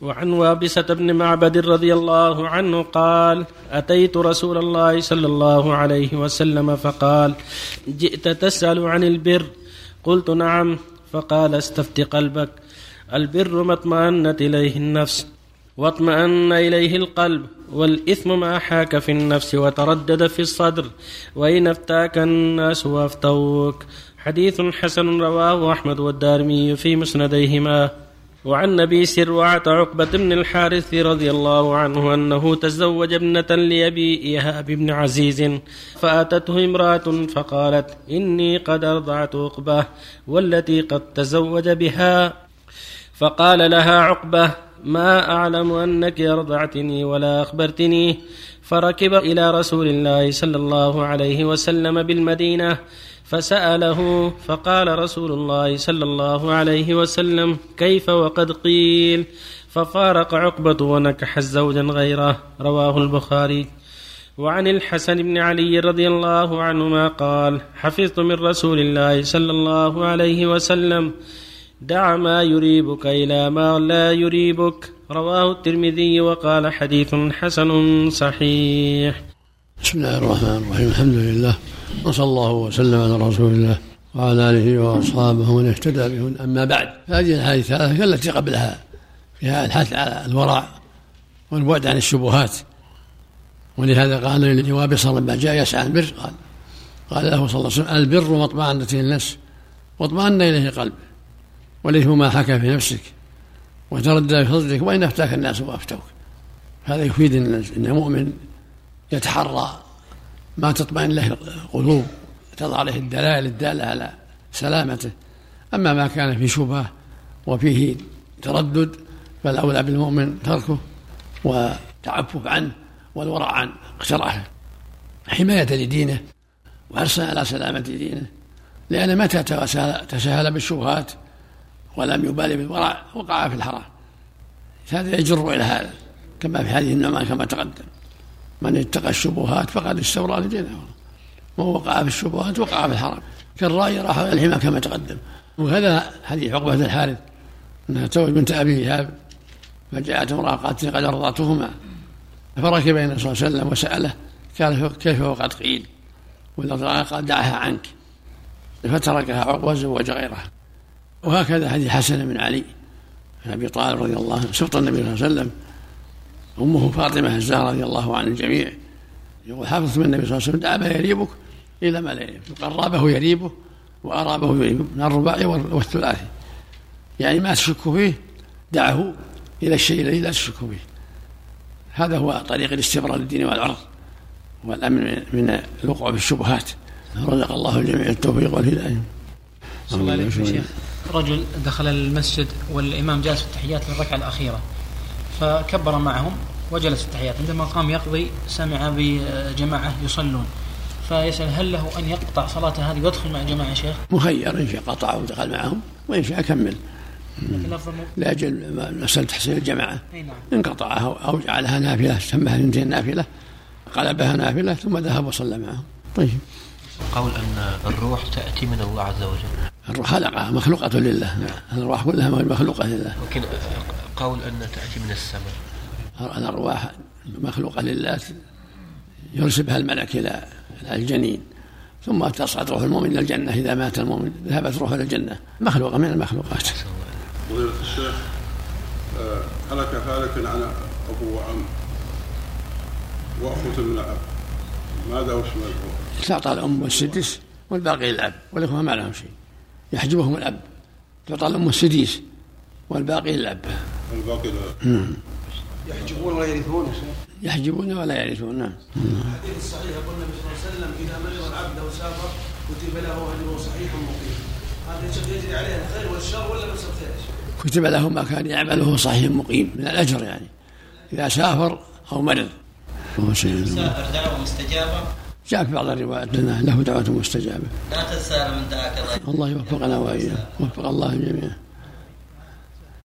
وعن وابسة بن معبد رضي الله عنه قال أتيت رسول الله صلى الله عليه وسلم فقال جئت تسأل عن البر. قلت نعم. فقال استفت قلبك. البر ما اطمأنت إليه النفس واطمأن إليه القلب والإثم ما حاك في النفس وتردد في الصدر وإن أفتاك الناس وأفتوك. حديث حسن رواه أحمد والدارمي في مسنديهما. وعن أبي سروعة عقبة بن الحارث رضي الله عنه أنه تزوج ابنة لأبي إيهاب بن عزيز فأتته امرأة فقالت إني قد أرضعت عقبة والتي قد تزوج بها. فقال لها عقبة ما أعلم أنك أرضعتني ولا أخبرتني. فركب إلى رسول الله صلى الله عليه وسلم بالمدينة فسأله فقال رسول الله صلى الله عليه وسلم كيف وقد قيل؟ ففارق عقبة ونكح زوجا غيره رواه البخاري. وعن الحسن بن علي رضي الله عنهما قال حفظت من رسول الله صلى الله عليه وسلم دع ما يريبك إلى ما لا يريبك. رواه الترمذي وقال حديث حسن صحيح. بسم الله الرحمن الرحيم. الحمد لله. وصلى الله وسلم على رسول الله وعلى آله وأصحابه ومن اهتدى بهن. أما بعد هذه الحديث الثلاثه كالتي قبلها. فيها الحث على الورع والبعد عن الشبهات. ولهذا قال للجواب صلى الله جاء يسعى البر قال قال له صلى الله عليه وسلم البر ما اطمأنت النفس واطمأن إليه القلب والاثم ما حكى في نفسك وتردد في صدرك وإن أفتاك الناس وأفتوك. هذا يفيد ان المؤمن يتحرى ما تطمئن له القلوب تضع عليه الدلائل الدالة على سلامته. أما ما كان في شبهة وفيه تردد فالأولى بالمؤمن تركه والتعفف عنه والورع عن اقتراحه حماية لدينه وحرصا على سلامة دينه لأن متى تساهل بالشبهات؟ ولم يبالي بالورع وقع في الحرام. هذا يجر إلى هذا كما في هذه النعمان كما تقدم. من اتقى الشبهات فقد استورى لدينه. ووقع في الشبهات وقع في الحرام. كالرأي راح الحمى كما تقدم. وهذا حديث عقبة بن الحارث أنها تزوج بنت أبي ايهاب فجاءت امرأة قالت قد ارضعتهما فركب النبي صلى الله عليه وسلم وسأله قال كيف وقد قيل؟ والارضاع قال دعها عنك. فتركها عقبة وزوج غيرها. وهكذا حديث حسن بن علي بن أبي طالب رضي الله عنه سبط النبي صلى الله عليه وسلم. أمه فاطمة الزهراء رضي الله عن الجميع يقول حافظت من النبي صلى الله عليه وسلم ما يريبك إلى ما لا يريبك قرابه يريبه وأرابه يريبه من الرباعي والثلاثي. يعني ما تشك فيه دعه إلى الشيء الذي لا تشك فيه. هذا هو طريق الاستبراء للدين والعرض والأمن من الوقوع في الشبهات رزق الله الجميع التوفيق والهداية. الله عليك شيخ رجل دخل المسجد والإمام جالس في التحيات للركعة الأخيرة فكبر معهم وجلس في التحيات. عندما قام يقضي سمع بجماعة يصلون. فيسأل هل له أن يقطع صلاته هذه ويدخل مع الجماعة شيخ؟ مخير إن شاء قطع ودخل معهم وإن شاء كمل لأجل مسألة تحصيل الجماعة. نعم. إن قطعها أو جعلها نافلة سماها اثنتين نافلة قلبها نافلة ثم ذهب وصلى معهم. طيب. قول أن الروح تأتي من الله عز وجل. الروح خلقها مخلوقة لله. نعم. الروح كلها مخلوقة لله. لكن قول أن تأتي من السماء. الأرواح مخلوقة لله. يرسل بها الملك إلى الجنين. ثم تصعد روح المؤمن إلى الجنة. إذا مات المؤمن ذهبت روحه إلى الجنة. مخلوقة من المخلوقات. فضيلة الشيخ آه، هلك هالك على أبو وعم. وأخوة من الأب. ماذا وشمل تعطى الأم والسدس والباقي للأب والإخوة ما لهم شيء. يحجبهم الأب. تعطى الأم السديس والباقي للأب. الباقي للأب. يحجبون ولا يرثون يحجبون ولا يرثون نعم. الحديث الصحيح يقول النبي صلى الله عليه وسلم إذا مرض العبد أو سافر كتب له أجره صحيح مقيم. هذا يجري عليه الخير والشر ولا بس الخير كتب له ما كان يعمله صحيح مقيم من الأجر يعني. إذا سافر أو مرض. سافر دعوة مستجابة. جاء في بعض الروايات له دعوة مستجابة. لا تنسى من دعاك الله. يوفقنا وإياه وفق الله الجميع